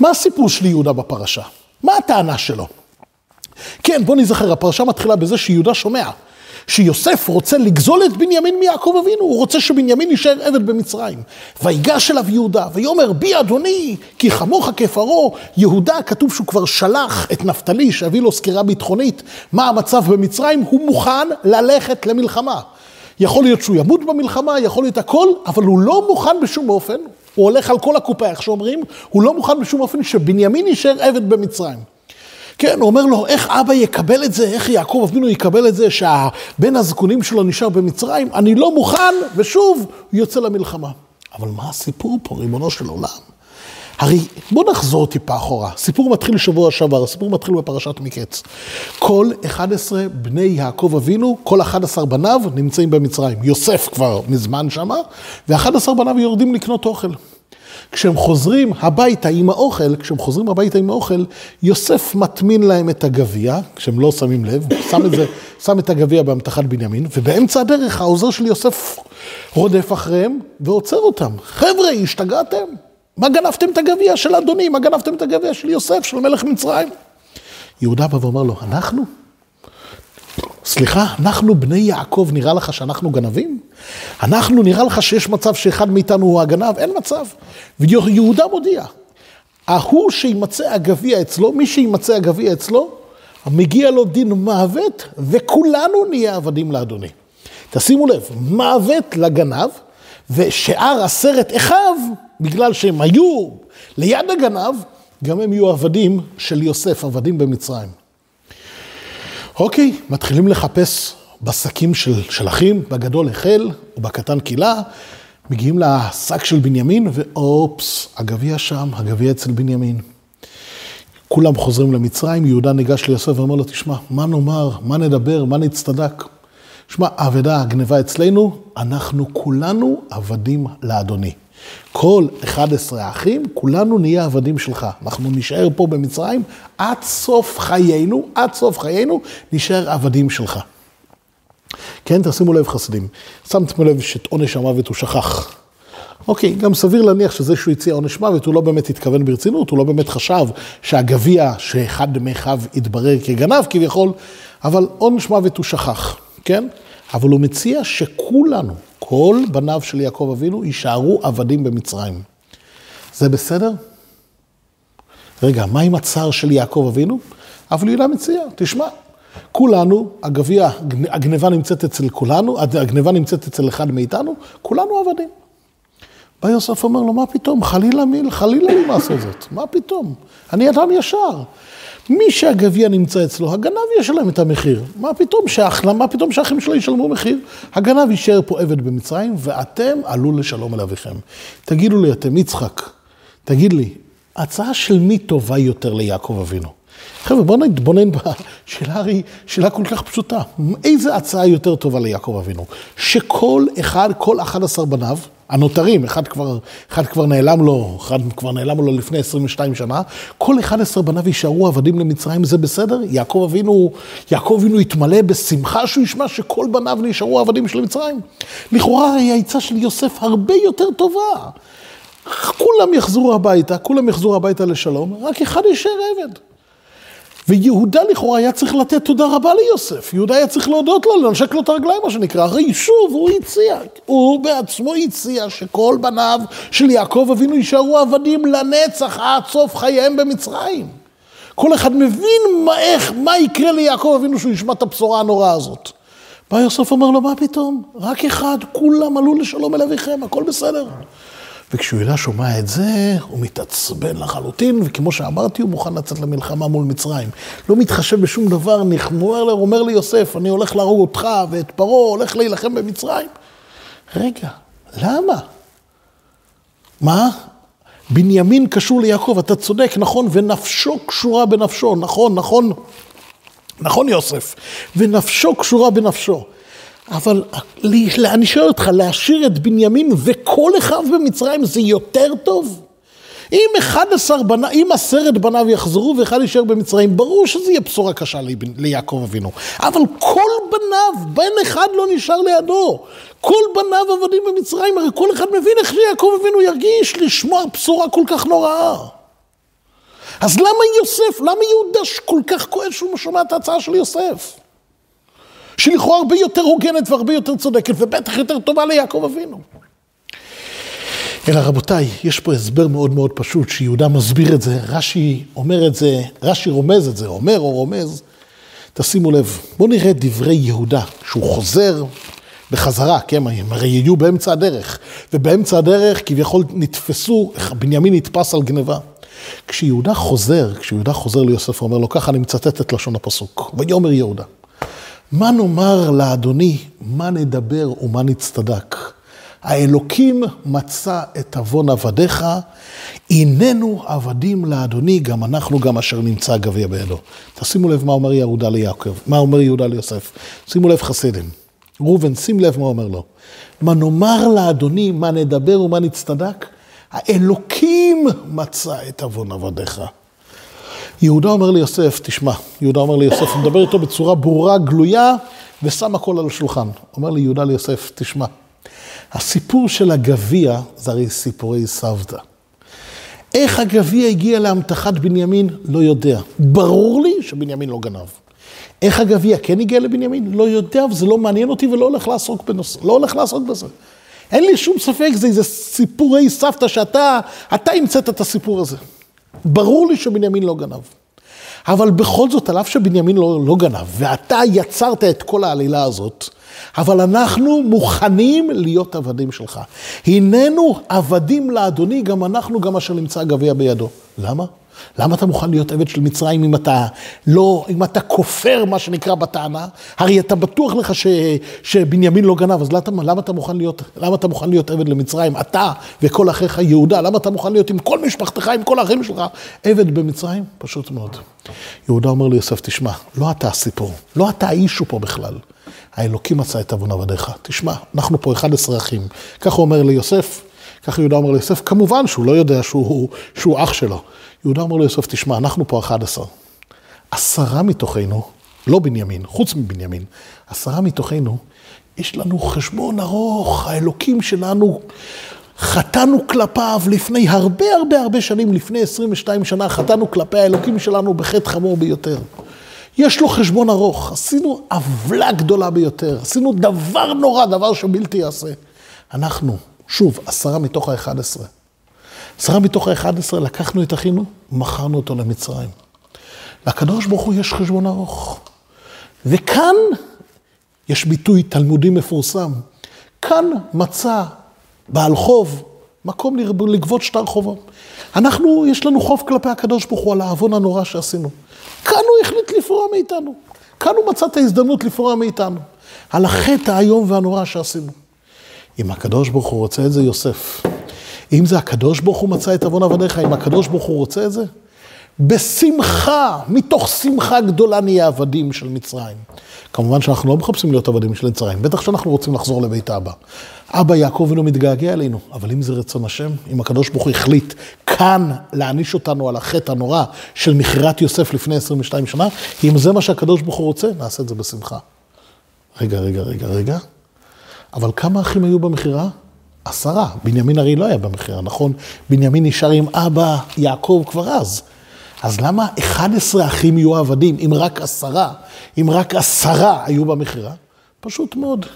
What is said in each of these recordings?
מה הסיפור של יהודה בפרשה? מה הטענה שלו? כן, בוא נזכר, הפרשה מתחילה בזה שיהודה שומע שיוסף רוצה לגזול את בנימין מיעקב אבינו, הוא רוצה שבנימין יישאר עבד במצרים. ויגש אליו יהודה, ויאמר בי אדוני, כי חמוך כפרעה. יהודה, כתוב שהוא כבר שלח את נפתלי, שהביא לו סקירה ביטחונית, מה המצב במצרים, הוא מוכן ללכת למלחמה. יכול להיות שהוא ימות במלחמה, יכול להיות הכל, אבל הוא לא מוכן בשום אופן, הוא הולך על כל הקופה, איך שאומרים, הוא לא מוכן בשום אופן שבנימין יישאר עבד במצרים. כן, הוא אומר לו, איך אבא יקבל את זה, איך יעקב אבינו יקבל את זה שהבן הזקונים שלו נשאר במצרים, אני לא מוכן, ושוב, הוא יוצא למלחמה. אבל מה הסיפור פה, ריבונו של עולם? הרי בוא נחזור טיפה אחורה. סיפור מתחיל שבוע שעבר, הסיפור מתחיל בפרשת מקץ. כל 11 בני יעקב אבינו, כל 11 בניו נמצאים במצרים. יוסף כבר מזמן שמה, ו-11 בניו יורדים לקנות אוכל. כשהם חוזרים הביתה עם האוכל, כשהם חוזרים הביתה עם האוכל, יוסף מטמין להם את הגביע, כשהם לא שמים לב, שם את זה, שם את הגביע באמתחת בנימין, ובאמצע הדרך העוזר של יוסף רודף אחריהם ועוצר אותם. חבר'ה, השתגעתם? מה גנבתם את הגביע של אדוני? מה גנבתם את הגביע של יוסף, של מלך מצרים? יהודה בא ואומר לו, אנחנו? סליחה, אנחנו בני יעקב, נראה לך שאנחנו גנבים? אנחנו, נראה לך שיש מצב שאחד מאיתנו הוא הגנב? אין מצב. ויהודה מודיע, ההוא שימצא הגביע אצלו, מי שימצא הגביע אצלו, מגיע לו דין מוות, וכולנו נהיה עבדים לאדוני. תשימו לב, מוות לגנב, ושאר עשרת אחיו, בגלל שהם היו ליד הגנב, גם הם יהיו עבדים של יוסף, עבדים במצרים. אוקיי, מתחילים לחפש בשקים של, של אחים, בגדול החל, ובקטן קילה, מגיעים לשק של בנימין, ואופס, הגביע שם, הגביע אצל בנימין. כולם חוזרים למצרים, יהודה ניגש ליוסף ואומר לו, תשמע, מה נאמר, מה נדבר, מה נצטדק? שמע, האבדה, הגניבה אצלנו, אנחנו כולנו עבדים לאדוני. כל 11 האחים, כולנו נהיה עבדים שלך. אנחנו נישאר פה במצרים עד סוף חיינו, עד סוף חיינו, נישאר עבדים שלך. כן, תשימו לב חסדים. שמתם לב שאת עונש המוות הוא שכח. אוקיי, גם סביר להניח שזה שהוא הציע עונש מוות, הוא לא באמת התכוון ברצינות, הוא לא באמת חשב שהגביע שאחד מאחיו יתברר כגנב כביכול, אבל עונש מוות הוא שכח, כן? אבל הוא מציע שכולנו, כל בניו של יעקב אבינו, יישארו עבדים במצרים. זה בסדר? רגע, מה עם הצער של יעקב אבינו? אבל יהודה מציע, תשמע, כולנו, הגביע, הגניבה נמצאת אצל כולנו, הגניבה נמצאת אצל אחד מאיתנו, כולנו עבדים. בא יוסף אומר לו, מה פתאום, חלילה מי, חלילה לי לעשות זאת, מה פתאום? אני אדם ישר. מי שהגביע נמצא אצלו, הגנב ישלם את המחיר. מה פתאום, שאח, מה פתאום שהאחים שלו ישלמו מחיר? הגנב יישאר פה עבד במצרים, ואתם עלו לשלום אל אביכם. תגידו לי אתם, יצחק, תגיד לי, הצעה של מי טובה יותר ליעקב אבינו? חבר'ה, בואו נתבונן בשאלה הרי, שאלה כל כך פשוטה. איזה הצעה יותר טובה ליעקב אבינו? שכל אחד, כל 11 בניו, הנותרים, אחד כבר, אחד כבר נעלם לו, אחד כבר נעלם לו לפני 22 שנה, כל 11 בניו יישארו עבדים למצרים, זה בסדר? יעקב אבינו, יעקב אבינו יתמלא בשמחה שהוא ישמע שכל בניו נשארו עבדים של מצרים? לכאורה הרי העצה של יוסף הרבה יותר טובה. כולם יחזרו הביתה, כולם יחזרו הביתה לשלום, רק אחד יישאר עבד. ויהודה לכאורה היה צריך לתת תודה רבה ליוסף. יהודה היה צריך להודות לו, לנשק לו את הרגליים, מה שנקרא. הרי שוב, הוא הציע, הוא בעצמו הציע שכל בניו של יעקב אבינו יישארו עבדים לנצח עד סוף חייהם במצרים. כל אחד מבין מה, איך, מה יקרה ליעקב אבינו שהוא ישמע את הבשורה הנוראה הזאת. בא יוסף אומר לו, מה פתאום? רק אחד, כולם עלו לשלום אל אביכם, הכל בסדר. וכשהוא שומע את זה, הוא מתעצבן לחלוטין, וכמו שאמרתי, הוא מוכן לצאת למלחמה מול מצרים. לא מתחשב בשום דבר, אומר, אומר לי יוסף, אני הולך להרוג אותך ואת פרעה, הולך להילחם במצרים. רגע, למה? מה? בנימין קשור ליעקב, אתה צודק, נכון, ונפשו קשורה בנפשו, נכון, נכון, נכון יוסף, ונפשו קשורה בנפשו. אבל אני שואל אותך, להשאיר את בנימין וכל אחיו במצרים זה יותר טוב? אם 11 בניו, אם עשרת בניו יחזרו ואחד יישאר במצרים, ברור שזה יהיה בשורה קשה לי, ליעקב אבינו. אבל כל בניו, בן אחד לא נשאר לידו. כל בניו עבדים במצרים, הרי כל אחד מבין איך שיעקב אבינו ירגיש לשמוע בשורה כל כך נוראה. אז למה יוסף, למה יהודה כל כך כועס שהוא שומע את ההצעה של יוסף? שלכאורה הרבה יותר הוגנת והרבה יותר צודקת, ובטח יותר טובה ליעקב אבינו. אלא רבותיי, יש פה הסבר מאוד מאוד פשוט, שיהודה מסביר את זה, רש"י אומר את זה, רש"י רומז את זה, אומר או רומז. תשימו לב, בואו נראה דברי יהודה, שהוא חוזר בחזרה, כן, הם הרי יהיו באמצע הדרך, ובאמצע הדרך כביכול נתפסו, בנימין נתפס על גניבה. כשיהודה חוזר, כשיהודה חוזר ליוסף, הוא אומר לו, ככה אני מצטט את לשון הפסוק, ויאמר יהודה, מה נאמר לאדוני, מה נדבר ומה נצטדק? האלוקים מצא את עוון עבדיך, הננו עבדים לאדוני, גם אנחנו, גם אשר נמצא גביע בידו. תשימו לב מה אומר יהודה ליעקב, מה אומר יהודה ליוסף. שימו לב חסידים. ראובן, שים לב מה אומר לו. מה נאמר לאדוני, מה נדבר ומה נצטדק? האלוקים מצא את עוון עבדיך. יהודה אומר ליוסף, תשמע, יהודה אומר ליוסף, הוא מדבר איתו בצורה ברורה, גלויה, ושם הכל על השולחן. אומר לי יהודה ליוסף, תשמע, הסיפור של הגביע זה הרי סיפורי סבתא. איך הגביע הגיע להמתחת בנימין? לא יודע. ברור לי שבנימין לא גנב. איך הגביע כן הגיע לבנימין? לא יודע, וזה לא מעניין אותי ולא הולך לעסוק בנושא, לא הולך לעסוק בזה. אין לי שום ספק, זה איזה סיפורי סבתא שאתה, אתה המצאת את הסיפור הזה. ברור לי שבנימין לא גנב. אבל בכל זאת, על אף שבנימין לא, לא גנב, ואתה יצרת את כל העלילה הזאת, אבל אנחנו מוכנים להיות עבדים שלך. הננו עבדים לאדוני, גם אנחנו, גם אשר נמצא גביע בידו. למה? למה אתה מוכן להיות עבד של מצרים אם אתה לא, אם אתה כופר, מה שנקרא, בטענה? הרי אתה בטוח לך ש, שבנימין לא גנב, אז למה, למה, אתה מוכן להיות, למה אתה מוכן להיות עבד למצרים? אתה וכל אחיך יהודה, למה אתה מוכן להיות עם כל משפחתך, עם כל האחים שלך, עבד במצרים? פשוט מאוד. יהודה אומר ליוסף, תשמע, לא אתה הסיפור, לא אתה האישו פה בכלל. האלוקים מצא את עוון עבדיך. תשמע, אנחנו פה 11 אחים. ככה הוא אומר ליוסף, ככה יהודה אומר ליוסף, כמובן שהוא לא יודע שהוא, שהוא אח שלו. יהודה אומר ליוסף, תשמע, אנחנו פה 11. עשרה מתוכנו, לא בנימין, חוץ מבנימין, עשרה מתוכנו, יש לנו חשבון ארוך, האלוקים שלנו, חטאנו כלפיו לפני הרבה הרבה הרבה שנים, לפני 22 שנה, חטאנו כלפי האלוקים שלנו בחטא חמור ביותר. יש לו חשבון ארוך, עשינו עוולה גדולה ביותר, עשינו דבר נורא, דבר שבלתי יעשה. אנחנו, שוב, עשרה מתוך האחד עשרה. מתוך האחד עשרה, לקחנו את אחינו, מכרנו אותו למצרים. לקדוש ברוך הוא יש חשבון ארוך. וכאן יש ביטוי תלמודי מפורסם. כאן מצא בעל חוב מקום לגבות שטר חובו. אנחנו, יש לנו חוב כלפי הקדוש ברוך הוא על העוון הנורא שעשינו. כאן הוא החליט לפרוע מאיתנו. כאן הוא מצא את ההזדמנות לפרוע מאיתנו. על החטא האיום והנורא שעשינו. אם הקדוש ברוך הוא רוצה את זה, יוסף. אם זה הקדוש ברוך הוא מצא את עוון עבדיך, אם הקדוש ברוך הוא רוצה את זה, בשמחה, מתוך שמחה גדולה נהיה עבדים של מצרים. כמובן שאנחנו לא מחפשים להיות עבדים של מצרים, בטח שאנחנו רוצים לחזור לבית אבא. אבא יעקב אינו מתגעגע אלינו, אבל אם זה רצון השם, אם הקדוש ברוך הוא החליט כאן להעניש אותנו על החטא הנורא של מכירת יוסף לפני 22 שנה, אם זה מה שהקדוש ברוך הוא רוצה, נעשה את זה בשמחה. רגע, רגע, רגע, רגע. אבל כמה אחים היו במכירה? עשרה. בנימין הרי לא היה במכירה, נכון? בנימין נשאר עם אבא יעקב כבר אז. אז למה 11 אחים יהיו עבדים, אם רק עשרה, אם רק עשרה היו במכירה? פשוט מאוד.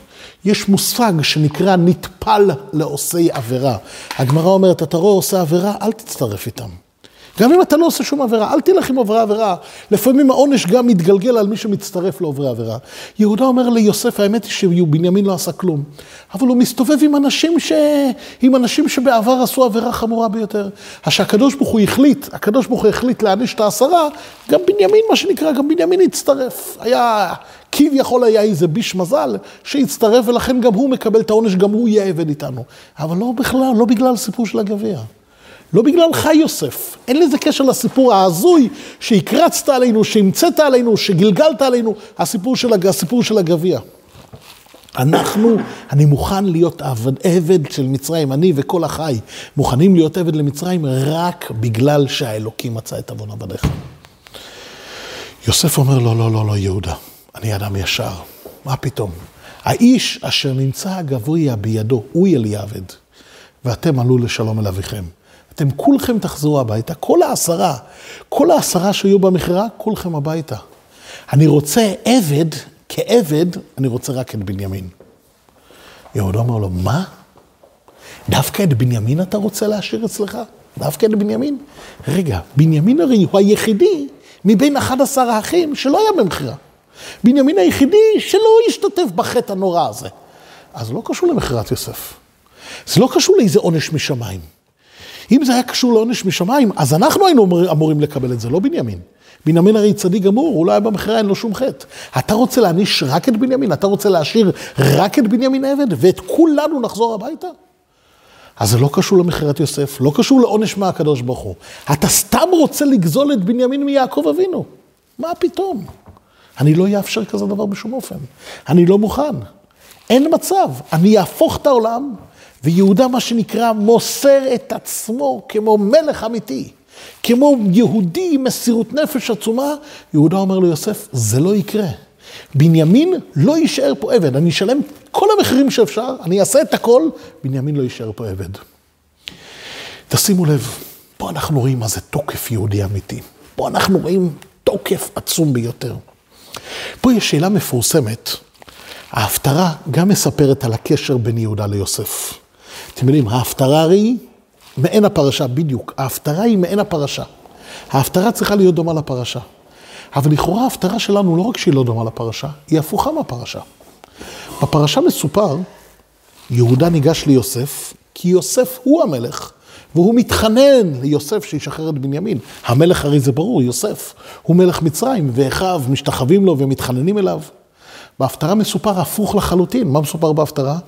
יש מושג שנקרא נטפל לעושי עבירה. הגמרא אומרת, אתה רואה עושה עבירה, אל תצטרף איתם. גם אם אתה לא עושה שום עבירה, אל תלך עם עוברי עבירה. לפעמים העונש גם מתגלגל על מי שמצטרף לעוברי עבירה. יהודה אומר ליוסף, האמת היא שבנימין לא עשה כלום. אבל הוא מסתובב עם אנשים, ש... עם אנשים שבעבר עשו עבירה חמורה ביותר. אז שהקדוש ברוך הוא החליט, הקדוש ברוך הוא החליט להעניש את העשרה, גם בנימין, מה שנקרא, גם בנימין הצטרף. היה, כביכול היה איזה ביש מזל שהצטרף, ולכן גם הוא מקבל את העונש, גם הוא יהיה עבד איתנו. אבל לא בכלל, לא בגלל הסיפור של הגביע. לא בגללך יוסף, אין לזה קשר לסיפור ההזוי שהקרצת עלינו, שהמצאת עלינו, שגלגלת עלינו, הסיפור של, הסיפור של הגביע. אנחנו, אני מוכן להיות עבד, עבד של מצרים, אני וכל החי, מוכנים להיות עבד למצרים רק בגלל שהאלוקים מצא את עוון עבדיך. יוסף אומר לו, לא, לא, לא, יהודה, אני אדם ישר, מה פתאום? האיש אשר נמצא הגבוה בידו, הוא יהיה לי עבד, ואתם עלו לשלום אל אביכם. אתם כולכם תחזרו הביתה, כל העשרה, כל העשרה שהיו במכירה, כולכם הביתה. אני רוצה עבד, כעבד, אני רוצה רק את בנימין. יהודה אומר לו, מה? דווקא את בנימין אתה רוצה להשאיר אצלך? דווקא את בנימין? רגע, בנימין הרי הוא היחידי מבין 11 האחים שלא היה במכירה. בנימין היחידי שלא השתתף בחטא הנורא הזה. אז לא קשור למכירת יוסף. זה לא קשור לאיזה עונש משמיים. אם זה היה קשור לעונש משמיים, אז אנחנו היינו אמורים לקבל את זה, לא בנימין. בנימין הרי צדיק גמור, הוא לא היה במכירה, אין לו שום חטא. אתה רוצה להעניש רק את בנימין? אתה רוצה להשאיר רק את בנימין עבד, ואת כולנו נחזור הביתה? אז זה לא קשור למכירת יוסף, לא קשור לעונש מהקדוש ברוך הוא. אתה סתם רוצה לגזול את בנימין מיעקב אבינו. מה פתאום? אני לא אאפשר כזה דבר בשום אופן. אני לא מוכן. אין מצב. אני אהפוך את העולם, ויהודה, מה שנקרא, מוסר את עצמו כמו מלך אמיתי. כמו יהודי עם מסירות נפש עצומה, יהודה אומר ליוסף, זה לא יקרה. בנימין לא יישאר פה עבד, אני אשלם כל המחירים שאפשר, אני אעשה את הכל, בנימין לא יישאר פה עבד. תשימו לב, פה אנחנו רואים מה זה תוקף יהודי אמיתי. פה אנחנו רואים תוקף עצום ביותר. פה יש שאלה מפורסמת. ההפטרה גם מספרת על הקשר בין יהודה ליוסף. אתם יודעים, ההפטרה הרי מעין הפרשה, בדיוק. ההפטרה היא מעין הפרשה. ההפטרה צריכה להיות דומה לפרשה. אבל לכאורה ההפטרה שלנו לא רק שהיא לא דומה לפרשה, היא הפוכה מהפרשה. בפרשה מסופר, יהודה ניגש ליוסף, כי יוסף הוא המלך, והוא מתחנן ליוסף שישחרר את בנימין. המלך הרי זה ברור, יוסף. הוא מלך מצרים, ואחיו משתחווים לו ומתחננים אליו. בהפטרה מסופר הפוך לחלוטין. מה מסופר בהפטרה?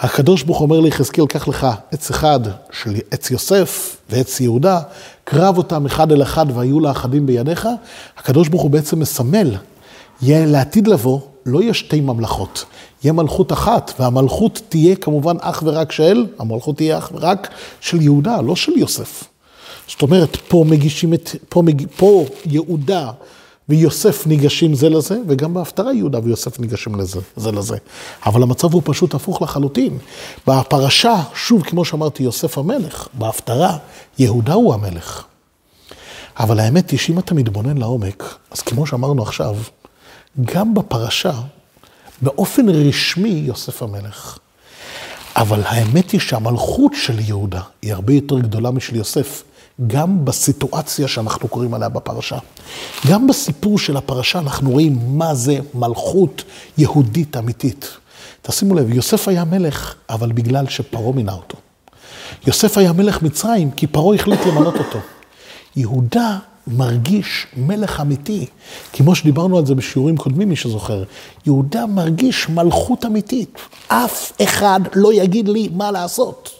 הקדוש ברוך אומר ליחזקאל, קח לך עץ אחד של עץ יוסף ועץ יהודה, קרב אותם אחד אל אחד והיו לאחדים בידיך. הקדוש ברוך הוא בעצם מסמל, יהיה לעתיד לבוא, לא יהיה שתי ממלכות, יהיה מלכות אחת, והמלכות תהיה כמובן אך ורק של, המלכות תהיה אך ורק של יהודה, לא של יוסף. זאת אומרת, פה מגישים את, פה, מג, פה יהודה ויוסף ניגשים זה לזה, וגם בהפטרה יהודה ויוסף ניגשים לזה, זה לזה. אבל המצב הוא פשוט הפוך לחלוטין. בפרשה, שוב, כמו שאמרתי, יוסף המלך, בהפטרה, יהודה הוא המלך. אבל האמת היא שאם אתה מתבונן לעומק, אז כמו שאמרנו עכשיו, גם בפרשה, באופן רשמי יוסף המלך. אבל האמת היא שהמלכות של יהודה היא הרבה יותר גדולה משל יוסף. גם בסיטואציה שאנחנו קוראים עליה בפרשה. גם בסיפור של הפרשה אנחנו רואים מה זה מלכות יהודית אמיתית. תשימו לב, יוסף היה מלך, אבל בגלל שפרעה מינה אותו. יוסף היה מלך מצרים, כי פרעה החליט למנות אותו. יהודה מרגיש מלך אמיתי, כמו שדיברנו על זה בשיעורים קודמים, מי שזוכר. יהודה מרגיש מלכות אמיתית. אף אחד לא יגיד לי מה לעשות.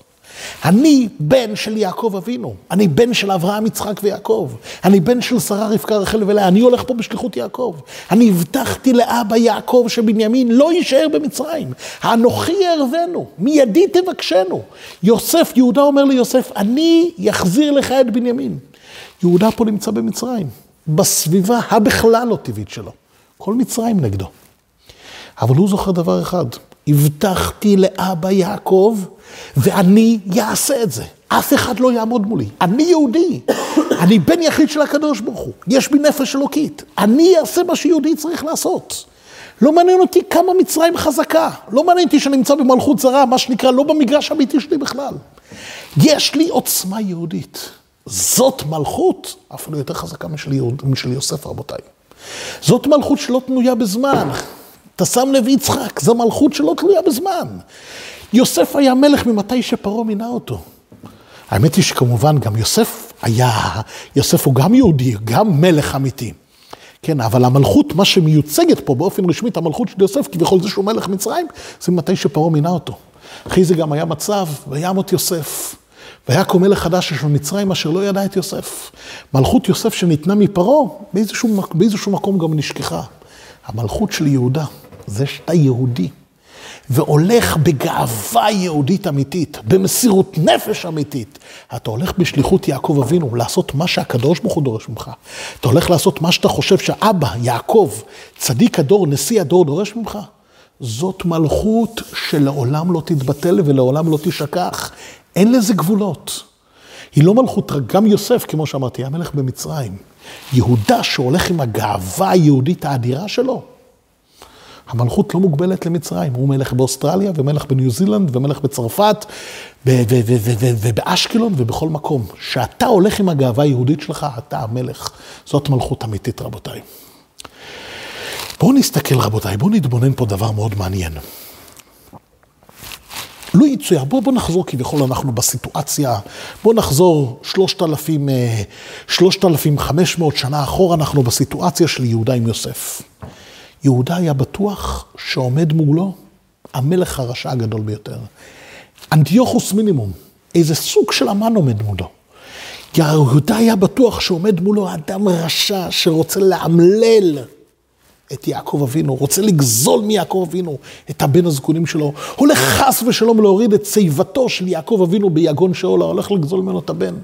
אני בן של יעקב אבינו, אני בן של אברהם, יצחק ויעקב, אני בן של שרה, רבקה, רחל ולאה, אני הולך פה בשליחות יעקב. אני הבטחתי לאבא יעקב שבנימין לא יישאר במצרים. האנוכי יערבנו, מידי תבקשנו. יוסף, יהודה אומר ליוסף, אני אחזיר לך את בנימין. יהודה פה נמצא במצרים, בסביבה הבכלל לא טבעית שלו. כל מצרים נגדו. אבל הוא זוכר דבר אחד, הבטחתי לאבא יעקב, ואני אעשה את זה. אף אחד לא יעמוד מולי. אני יהודי, אני בן יחיד של הקדוש ברוך הוא, יש בי נפש אלוקית. אני אעשה מה שיהודי צריך לעשות. לא מעניין אותי כמה מצרים חזקה, לא מעניין אותי שאני נמצא במלכות זרה, מה שנקרא, לא במגרש האמיתי שלי בכלל. יש לי עוצמה יהודית. זאת מלכות, אפילו יותר חזקה משל, יהוד, משל יוסף, רבותיי. זאת מלכות שלא תלויה בזמן. אתה שם לב יצחק, זו מלכות שלא תלויה בזמן. יוסף היה מלך ממתי שפרעה מינה אותו. האמת היא שכמובן גם יוסף היה, יוסף הוא גם יהודי, גם מלך אמיתי. כן, אבל המלכות, מה שמיוצגת פה באופן רשמי, המלכות של יוסף, כביכול זה שהוא מלך מצרים, זה מתי שפרעה מינה אותו. אחרי זה גם היה מצב, וימות יוסף. כה מלך חדש של מצרים אשר לא ידע את יוסף. מלכות יוסף שניתנה מפרעה, באיזשהו, באיזשהו מקום גם נשכחה. המלכות של יהודה, זה שאתה יהודי, והולך בגאווה יהודית אמיתית, במסירות נפש אמיתית. אתה הולך בשליחות יעקב אבינו, לעשות מה שהקדוש ברוך הוא דורש ממך. אתה הולך לעשות מה שאתה חושב שאבא, יעקב, צדיק הדור, נשיא הדור, דורש ממך. זאת מלכות שלעולם לא תתבטל ולעולם לא תשכח. אין לזה גבולות. היא לא מלכות, גם יוסף, כמו שאמרתי, היה מלך במצרים. יהודה שהולך עם הגאווה היהודית האדירה שלו, המלכות לא מוגבלת למצרים, הוא מלך באוסטרליה ומלך בניו זילנד ומלך בצרפת ובאשקלון ובכל מקום. כשאתה הולך עם הגאווה היהודית שלך, אתה המלך. זאת מלכות אמיתית, רבותיי. בואו נסתכל, רבותיי, בואו נתבונן פה דבר מאוד מעניין. לו לא יצויר, בואו בוא נחזור כביכול, אנחנו בסיטואציה, בואו נחזור 3,000, 3,500 אה, שנה אחורה, אנחנו בסיטואציה של יהודה עם יוסף. יהודה היה בטוח שעומד מולו המלך הרשע הגדול ביותר. אנטיוכוס מינימום, איזה סוג של אמן עומד מולו. יהודה היה בטוח שעומד מולו אדם רשע שרוצה לאמלל את יעקב אבינו, רוצה לגזול מיעקב אבינו את הבן הזקונים שלו, הולך חס ושלום להוריד את שיבתו של יעקב אבינו ביגון שאולה, הולך לגזול ממנו את הבן.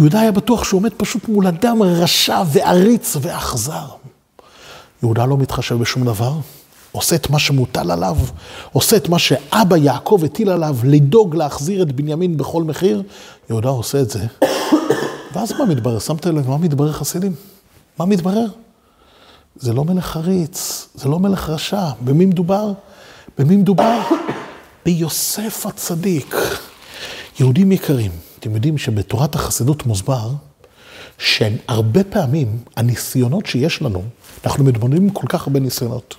יהודה היה בטוח שהוא עומד פשוט מול אדם רשע ועריץ ואכזר. יהודה לא מתחשב בשום דבר, עושה את מה שמוטל עליו, עושה את מה שאבא יעקב הטיל עליו, לדאוג להחזיר את בנימין בכל מחיר. יהודה עושה את זה. ואז מה מתברר? שמת לב מה מתברר חסידים? מה מתברר? זה לא מלך חריץ, זה לא מלך רשע. במי מדובר? במי מדובר? ביוסף הצדיק. יהודים יקרים, אתם יודעים שבתורת החסידות מוסבר שהרבה פעמים הניסיונות שיש לנו, אנחנו מתבוננים כל כך הרבה ניסיונות.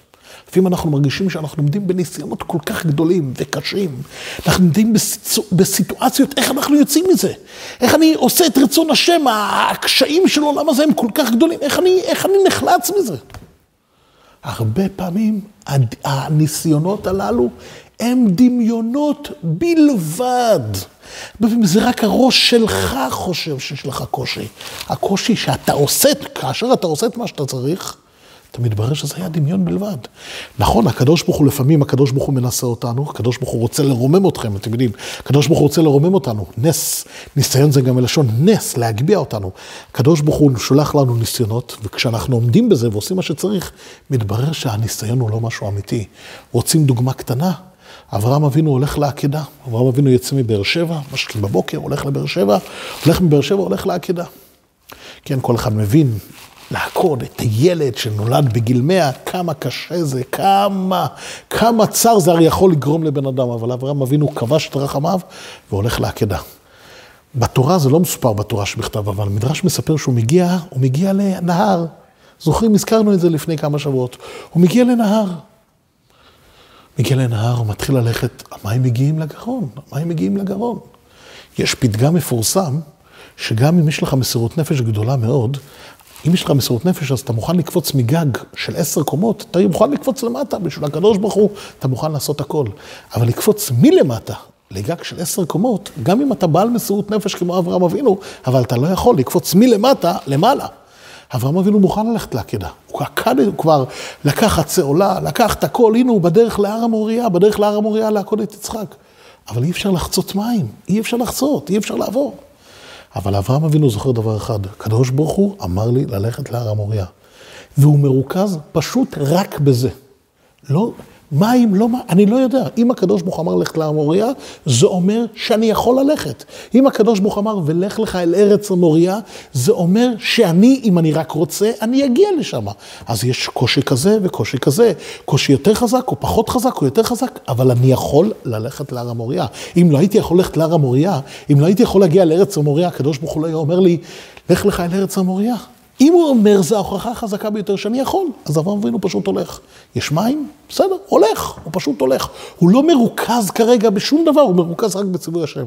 לפעמים אנחנו מרגישים שאנחנו עומדים בניסיונות כל כך גדולים וקשים. אנחנו עומדים בסיטואציות, בסיטואציות, איך אנחנו יוצאים מזה? איך אני עושה את רצון השם, הקשיים של העולם הזה הם כל כך גדולים, איך אני, איך אני נחלץ מזה? הרבה פעמים הניסיונות הללו הם דמיונות בלבד. זה רק הראש שלך חושב שיש לך קושי. הקושי שאתה עושה, כאשר אתה עושה את מה שאתה צריך, אתה מתברר שזה היה דמיון בלבד. נכון, הקדוש ברוך הוא לפעמים, הקדוש ברוך הוא מנסה אותנו, הקדוש ברוך הוא רוצה לרומם אתכם, אתם יודעים, הקדוש ברוך הוא רוצה לרומם אותנו. נס, ניסיון זה גם מלשון נס, להגביה אותנו. הקדוש ברוך הוא שולח לנו ניסיונות, וכשאנחנו עומדים בזה ועושים מה שצריך, מתברר שהניסיון הוא לא משהו אמיתי. רוצים דוגמה קטנה? אברהם אבינו הולך לעקדה, אברהם אבינו יוצא מבאר שבע, משקיע בבוקר, הולך לבאר שבע, הולך מבאר שבע, הולך לעקדה. כן, כל אחד מבין, לעקוד את הילד שנולד בגיל מאה, כמה קשה זה, כמה, כמה צר זה הרי יכול לגרום לבן אדם, אבל אברהם אבינו כבש את רחמיו והולך לעקדה. בתורה זה לא מסופר בתורה שבכתב, אבל המדרש מספר שהוא מגיע, הוא מגיע לנהר. זוכרים, הזכרנו את זה לפני כמה שבועות. הוא מגיע לנהר. מגיע לנהר, הוא מתחיל ללכת, המים מגיעים לגרון, המים מגיעים לגרון. יש פתגם מפורסם, שגם אם יש לך מסירות נפש גדולה מאוד, אם יש לך מסירות נפש, אז אתה מוכן לקפוץ מגג של עשר קומות, אתה מוכן לקפוץ למטה, בשביל הקדוש ברוך הוא, אתה מוכן לעשות הכל. אבל לקפוץ מלמטה לגג של עשר קומות, גם אם אתה בעל מסירות נפש כמו אברהם אבינו, אבל אתה לא יכול לקפוץ מלמטה למעלה. אברהם אבינו מוכן ללכת לעקדה. הוא כבר לקח עצי עולה, לקח את הכל, הנה הוא בדרך להר המוריה, בדרך להר המוריה לעקוד את יצחק. אבל אי אפשר לחצות מים, אי אפשר לחצות, אי אפשר לעבור. אבל אברהם אבינו זוכר דבר אחד, הקדוש ברוך הוא אמר לי ללכת להר המוריה. והוא מרוכז פשוט רק בזה. לא, מים, לא מה, אני לא יודע. אם הקדוש ברוך אמר ללכת להר המוריה, זה אומר שאני יכול ללכת. אם הקדוש ברוך אמר ולך לך אל ארץ המוריה, זה אומר שאני, אם אני רק רוצה, אני אגיע לשם. אז יש קושי כזה וקושי כזה. קושי יותר חזק או פחות חזק או יותר חזק, אבל אני יכול ללכת להר המוריה. אם לא הייתי יכול ללכת להר המוריה, אם לא הייתי יכול להגיע לארץ המוריה, הקדוש ברוך הוא לא היה אומר לי, לך לך אל ארץ המוריה. אם הוא אומר, זו ההוכחה החזקה ביותר שאני יכול, אז אברהם אבינו פשוט הולך. יש מים? בסדר, הולך, הוא פשוט הולך. הוא לא מרוכז כרגע בשום דבר, הוא מרוכז רק בציווי השם.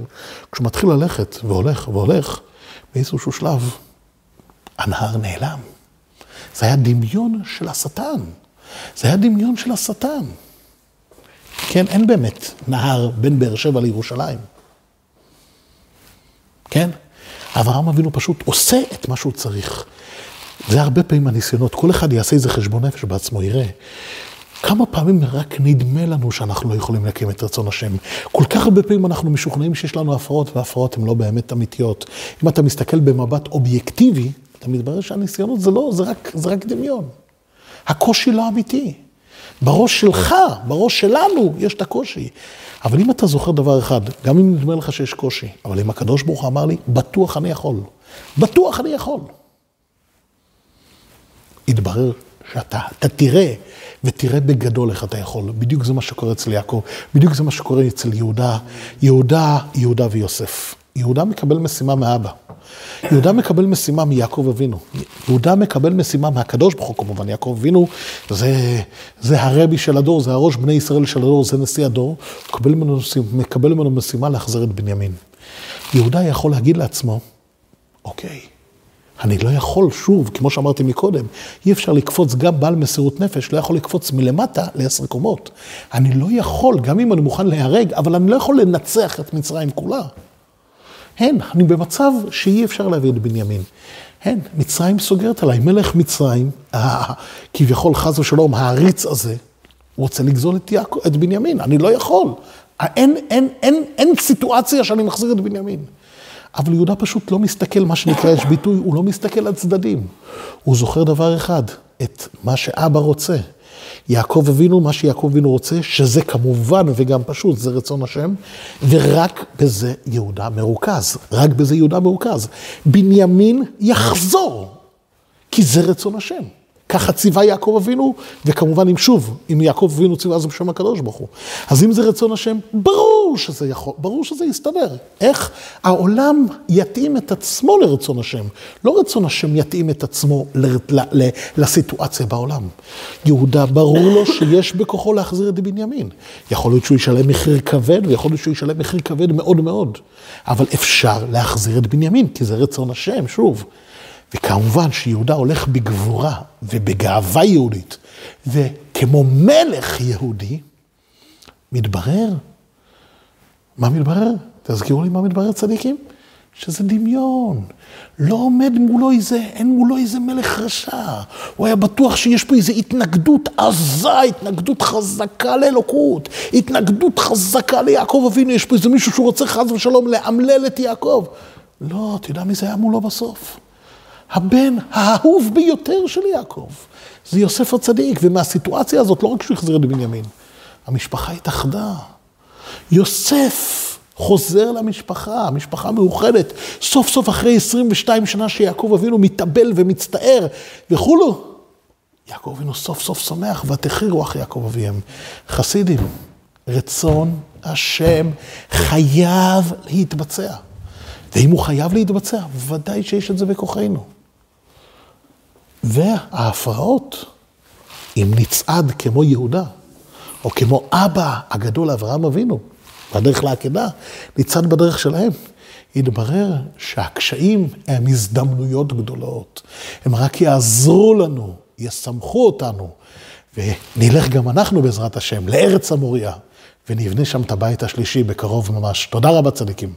כשהוא מתחיל ללכת, והולך, והולך, באיזשהו שלב, הנהר נעלם. זה היה דמיון של השטן. זה היה דמיון של השטן. כן, אין באמת נהר בין באר שבע לירושלים. כן? אברהם אבינו פשוט עושה את מה שהוא צריך. זה הרבה פעמים הניסיונות, כל אחד יעשה איזה חשבון נפש בעצמו, יראה. כמה פעמים רק נדמה לנו שאנחנו לא יכולים להקים את רצון השם. כל כך הרבה פעמים אנחנו משוכנעים שיש לנו הפרעות, והפרעות הן לא באמת אמיתיות. אם אתה מסתכל במבט אובייקטיבי, אתה מתברר שהניסיונות זה לא, זה רק, זה רק דמיון. הקושי לא אמיתי. בראש שלך, בראש שלנו, יש את הקושי. אבל אם אתה זוכר דבר אחד, גם אם נדמה לך שיש קושי, אבל אם הקדוש ברוך הוא אמר לי, בטוח אני יכול. בטוח אני יכול. יתברר שאתה אתה תראה, ותראה בגדול איך אתה יכול. בדיוק זה מה שקורה אצל יעקב, בדיוק זה מה שקורה אצל יהודה, יהודה, יהודה ויוסף. יהודה מקבל משימה מאבא. יהודה מקבל משימה מיעקב אבינו. יהודה מקבל משימה מהקדוש ברוך הוא כמובן, יעקב אבינו זה, זה הרבי של הדור, זה הראש בני ישראל של הדור, זה נשיא הדור. מקבל ממנו, מקבל ממנו משימה להחזיר את בנימין. יהודה יכול להגיד לעצמו, אוקיי, אני לא יכול, שוב, כמו שאמרתי מקודם, אי אפשר לקפוץ, גם בעל מסירות נפש לא יכול לקפוץ מלמטה לעשר קומות. אני לא יכול, גם אם אני מוכן להיהרג, אבל אני לא יכול לנצח את מצרים כולה. הן, אני במצב שאי אפשר להביא את בנימין. הן, מצרים סוגרת עליי, מלך מצרים, כביכול חס ושלום, העריץ הזה, רוצה לגזול את, יעקב, את בנימין, אני לא יכול. אין, אין, אין, אין סיטואציה שאני מחזיר את בנימין. אבל יהודה פשוט לא מסתכל, מה שנקרא, יש ביטוי, הוא לא מסתכל על צדדים. הוא זוכר דבר אחד, את מה שאבא רוצה. יעקב אבינו, מה שיעקב אבינו רוצה, שזה כמובן וגם פשוט, זה רצון השם, ורק בזה יהודה מרוכז. רק בזה יהודה מרוכז. בנימין יחזור, כי זה רצון השם. ככה ציווה יעקב אבינו, וכמובן אם שוב, אם יעקב אבינו ציווה זה בשם הקדוש ברוך הוא. אז אם זה רצון השם, ברור שזה יכול, ברור שזה יסתדר. איך העולם יתאים את עצמו לרצון השם, לא רצון השם יתאים את עצמו ל, ל, ל, לסיטואציה בעולם. יהודה, ברור לו שיש בכוחו להחזיר את בנימין. יכול להיות שהוא ישלם מחיר כבד, ויכול להיות שהוא ישלם מחיר כבד מאוד מאוד. אבל אפשר להחזיר את בנימין, כי זה רצון השם, שוב. וכמובן שיהודה הולך בגבורה ובגאווה יהודית, וכמו מלך יהודי, מתברר, מה מתברר? תזכירו לי מה מתברר צדיקים? שזה דמיון. לא עומד מולו איזה, אין מולו איזה מלך רשע. הוא היה בטוח שיש פה איזו התנגדות עזה, התנגדות חזקה לאלוקות, התנגדות חזקה ליעקב אבינו, יש פה איזה מישהו שהוא רוצה חס ושלום לאמלל את יעקב. לא, אתה יודע מי זה היה מולו בסוף? הבן האהוב ביותר של יעקב. זה יוסף הצדיק, ומהסיטואציה הזאת לא רק שהוא החזיר את בנימין, המשפחה התאחדה. יוסף חוזר למשפחה, המשפחה מאוחדת. סוף סוף אחרי 22 שנה שיעקב אבינו מתאבל ומצטער וכולו, יעקב אבינו סוף סוף שמח, ותחיר אחרי יעקב אביהם. חסידים, רצון השם חייב להתבצע. ואם הוא חייב להתבצע, ודאי שיש את זה בכוחנו. וההפרעות, אם נצעד כמו יהודה, או כמו אבא הגדול אברהם אבינו, בדרך לעקדה, נצעד בדרך שלהם, יתברר שהקשיים הם הזדמנויות גדולות. הם רק יעזרו לנו, יסמכו אותנו, ונלך גם אנחנו בעזרת השם לארץ המוריה, ונבנה שם את הבית השלישי בקרוב ממש. תודה רבה צדיקים.